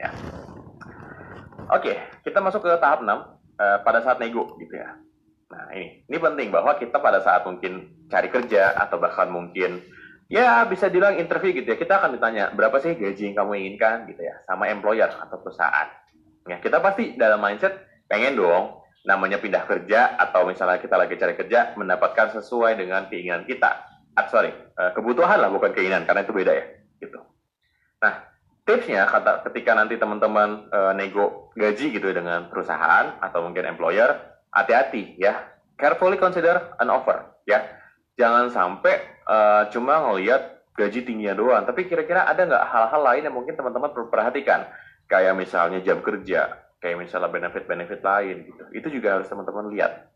Ya. Oke, kita masuk ke tahap 6 uh, pada saat nego gitu ya. Nah, ini ini penting bahwa kita pada saat mungkin cari kerja atau bahkan mungkin ya bisa bilang interview gitu ya. Kita akan ditanya, berapa sih gaji yang kamu inginkan gitu ya sama employer atau perusahaan. Ya, kita pasti dalam mindset pengen dong namanya pindah kerja atau misalnya kita lagi cari kerja mendapatkan sesuai dengan keinginan kita. Ah, sorry, uh, kebutuhan lah bukan keinginan karena itu beda ya gitu. Nah, tipsnya kata ketika nanti teman-teman uh, nego gaji gitu ya dengan perusahaan atau mungkin employer, hati-hati ya. Carefully consider an offer ya. Jangan sampai uh, cuma ngelihat gaji tingginya doang, tapi kira-kira ada nggak hal-hal lain yang mungkin teman-teman perlu perhatikan? Kayak misalnya jam kerja, kayak misalnya benefit-benefit lain gitu. Itu juga harus teman-teman lihat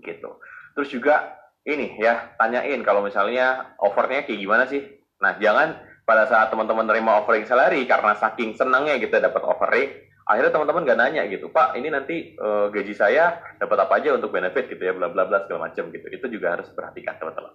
gitu. Terus juga ini ya, tanyain kalau misalnya offernya kayak gimana sih? Nah, jangan pada saat teman-teman nerima offering salary karena saking senangnya gitu dapat offering akhirnya teman-teman gak nanya gitu pak ini nanti uh, gaji saya dapat apa aja untuk benefit? Gitu ya bla bla bla segala macam gitu. Itu juga harus perhatikan teman-teman.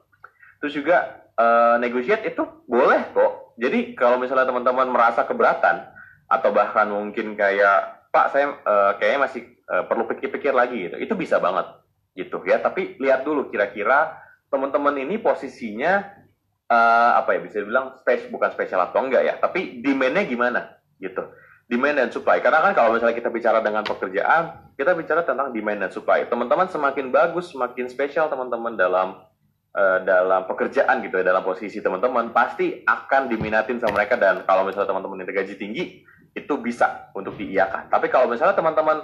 Terus juga uh, negotiate itu boleh kok. Jadi kalau misalnya teman-teman merasa keberatan atau bahkan mungkin kayak pak saya uh, kayaknya masih uh, perlu pikir-pikir lagi gitu. Itu bisa banget gitu ya. Tapi lihat dulu kira-kira teman-teman ini posisinya uh, apa ya bisa dibilang space bukan spesial atau enggak ya tapi demandnya gimana gitu. Demand dan supply. Karena kan kalau misalnya kita bicara dengan pekerjaan kita bicara tentang demand dan supply. Teman-teman semakin bagus semakin spesial teman-teman dalam uh, dalam pekerjaan gitu ya dalam posisi teman-teman pasti akan diminatin sama mereka. Dan kalau misalnya teman-teman ini gaji tinggi itu bisa untuk diiakan. Tapi kalau misalnya teman-teman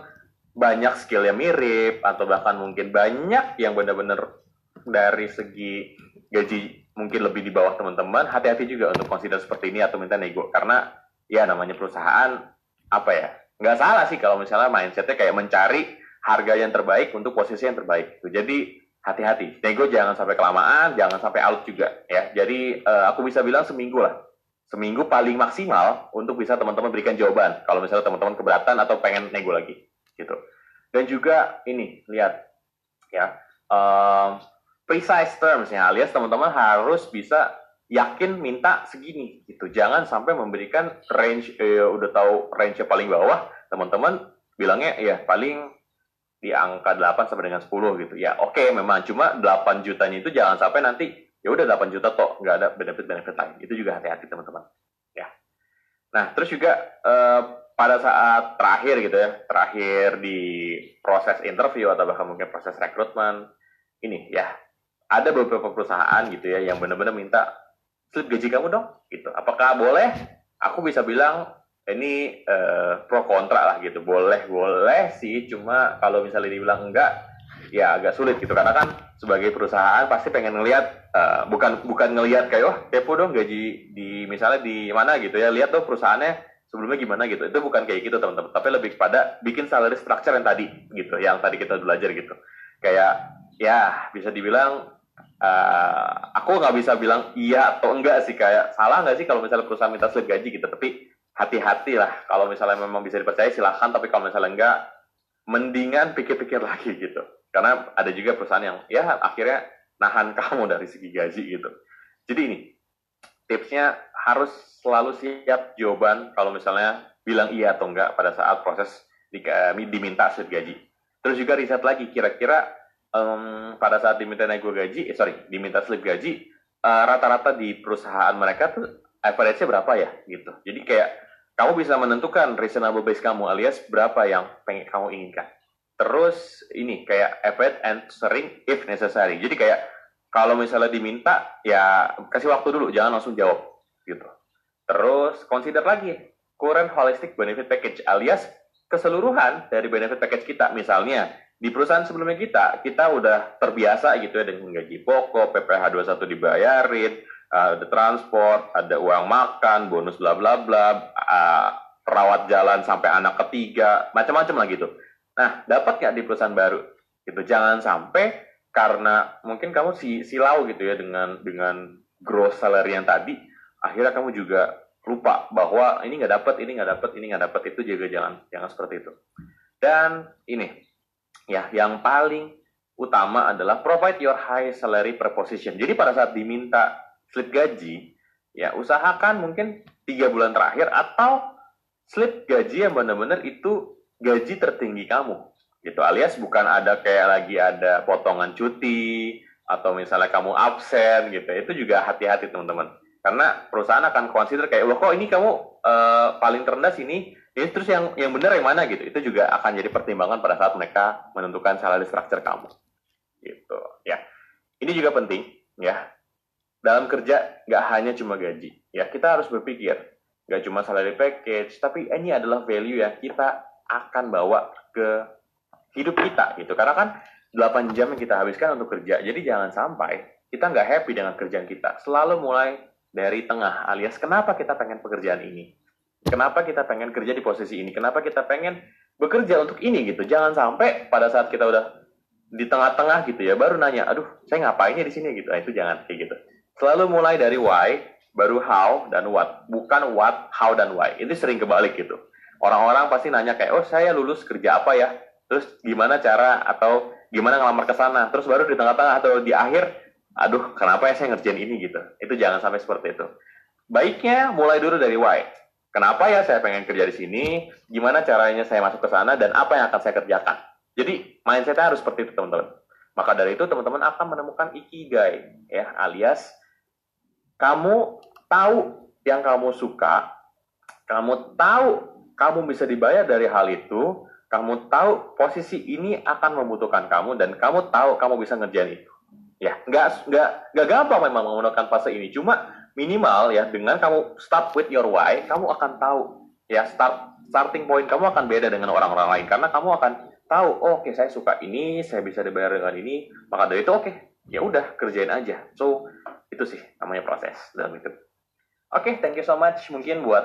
banyak skill yang mirip atau bahkan mungkin banyak yang benar-benar dari segi gaji mungkin lebih di bawah teman-teman, hati-hati juga untuk consider seperti ini atau minta nego karena ya namanya perusahaan apa ya nggak salah sih kalau misalnya mindsetnya kayak mencari harga yang terbaik untuk posisi yang terbaik. Jadi hati-hati, nego jangan sampai kelamaan, jangan sampai out juga ya. Jadi uh, aku bisa bilang seminggu lah, seminggu paling maksimal untuk bisa teman-teman berikan jawaban. Kalau misalnya teman-teman keberatan atau pengen nego lagi, gitu. Dan juga ini lihat ya. Um, precise terms ya alias teman-teman harus bisa yakin minta segini gitu. Jangan sampai memberikan range eh, udah tahu range paling bawah teman-teman bilangnya ya paling di angka 8 sampai dengan 10 gitu. Ya oke okay, memang. Cuma 8 jutanya itu jangan sampai nanti ya udah 8 juta toh nggak ada benefit benefit lain. Itu juga hati-hati teman-teman. Ya. Nah terus juga eh, pada saat terakhir gitu ya terakhir di proses interview atau bahkan mungkin proses rekrutmen ini ya ada beberapa perusahaan gitu ya yang benar-benar minta slip gaji kamu dong gitu. Apakah boleh? Aku bisa bilang ini uh, pro kontra lah gitu. Boleh boleh sih cuma kalau misalnya dibilang enggak ya agak sulit gitu. Karena kan sebagai perusahaan pasti pengen ngelihat uh, bukan bukan ngelihat kayak oh kepo dong gaji di misalnya di mana gitu ya. Lihat dong perusahaannya sebelumnya gimana gitu. Itu bukan kayak gitu teman-teman. Tapi lebih kepada bikin salary structure yang tadi gitu. Yang tadi kita belajar gitu. Kayak ya bisa dibilang uh, aku nggak bisa bilang iya atau enggak sih kayak salah nggak sih kalau misalnya perusahaan minta slip gaji gitu tapi hati-hati lah. Kalau misalnya memang bisa dipercaya silahkan tapi kalau misalnya enggak mendingan pikir-pikir lagi gitu. Karena ada juga perusahaan yang ya akhirnya nahan kamu dari segi gaji gitu. Jadi ini tipsnya harus selalu siap jawaban kalau misalnya bilang iya atau enggak pada saat proses di, diminta slip gaji. Terus juga riset lagi kira-kira um, pada saat diminta nego gaji, eh, sorry, diminta slip gaji, uh, rata-rata di perusahaan mereka tuh average-nya berapa ya gitu. Jadi kayak kamu bisa menentukan reasonable base kamu alias berapa yang pengen kamu inginkan. Terus ini kayak effort and sering if necessary. Jadi kayak kalau misalnya diminta ya kasih waktu dulu, jangan langsung jawab gitu. Terus consider lagi current holistic benefit package alias keseluruhan dari benefit package kita. Misalnya di perusahaan sebelumnya kita, kita udah terbiasa gitu ya dengan gaji pokok, PPh 21 dibayarin, uh, ada transport, ada uang makan, bonus bla bla bla, uh, perawat jalan sampai anak ketiga, macam-macam lah gitu. Nah, dapat nggak di perusahaan baru? Gitu, jangan sampai karena mungkin kamu si silau gitu ya dengan dengan gross salary yang tadi, akhirnya kamu juga lupa bahwa ini nggak dapat, ini nggak dapat, ini nggak dapat itu juga jangan jangan seperti itu. Dan ini ya yang paling utama adalah provide your high salary proposition. Jadi pada saat diminta slip gaji, ya usahakan mungkin tiga bulan terakhir atau slip gaji yang benar-benar itu gaji tertinggi kamu gitu. Alias bukan ada kayak lagi ada potongan cuti atau misalnya kamu absen gitu. Itu juga hati-hati teman-teman karena perusahaan akan consider kayak loh kok ini kamu uh, paling terendah sini? Ini terus yang yang benar yang mana? Gitu. Itu juga akan jadi pertimbangan pada saat mereka menentukan salary structure kamu. Gitu. Ya. Ini juga penting ya. Dalam kerja nggak hanya cuma gaji. Ya kita harus berpikir. Nggak cuma salary package tapi ini adalah value yang kita akan bawa ke hidup kita gitu. Karena kan 8 jam yang kita habiskan untuk kerja jadi jangan sampai kita nggak happy dengan kerjaan kita. Selalu mulai dari tengah alias kenapa kita pengen pekerjaan ini? Kenapa kita pengen kerja di posisi ini? Kenapa kita pengen bekerja untuk ini gitu? Jangan sampai pada saat kita udah di tengah-tengah gitu ya baru nanya aduh saya ngapainnya di sini? gitu. Nah, itu jangan kayak gitu. Selalu mulai dari why baru how dan what. Bukan what how dan why. Itu sering kebalik gitu. Orang-orang pasti nanya kayak oh saya lulus kerja apa ya? Terus gimana cara atau gimana ngelamar ke sana? Terus baru di tengah-tengah atau di akhir aduh kenapa ya saya ngerjain ini gitu? Itu jangan sampai seperti itu. Baiknya mulai dulu dari why. Kenapa ya saya pengen kerja di sini? Gimana caranya saya masuk ke sana? Dan apa yang akan saya kerjakan? Jadi mindsetnya harus seperti itu teman-teman. Maka dari itu teman-teman akan menemukan ikigai ya alias kamu tahu yang kamu suka kamu tahu kamu bisa dibayar dari hal itu kamu tahu posisi ini akan membutuhkan kamu dan kamu tahu kamu bisa ngerjain itu. Ya, nggak nggak nggak gampang memang menggunakan fase ini. Cuma minimal ya dengan kamu start with your why, kamu akan tahu ya start starting point kamu akan beda dengan orang-orang lain karena kamu akan tahu, oh, oke okay, saya suka ini, saya bisa dibayar dengan ini, maka dari itu oke, okay, ya udah kerjain aja. So itu sih namanya proses dalam itu. Oke, okay, thank you so much. Mungkin buat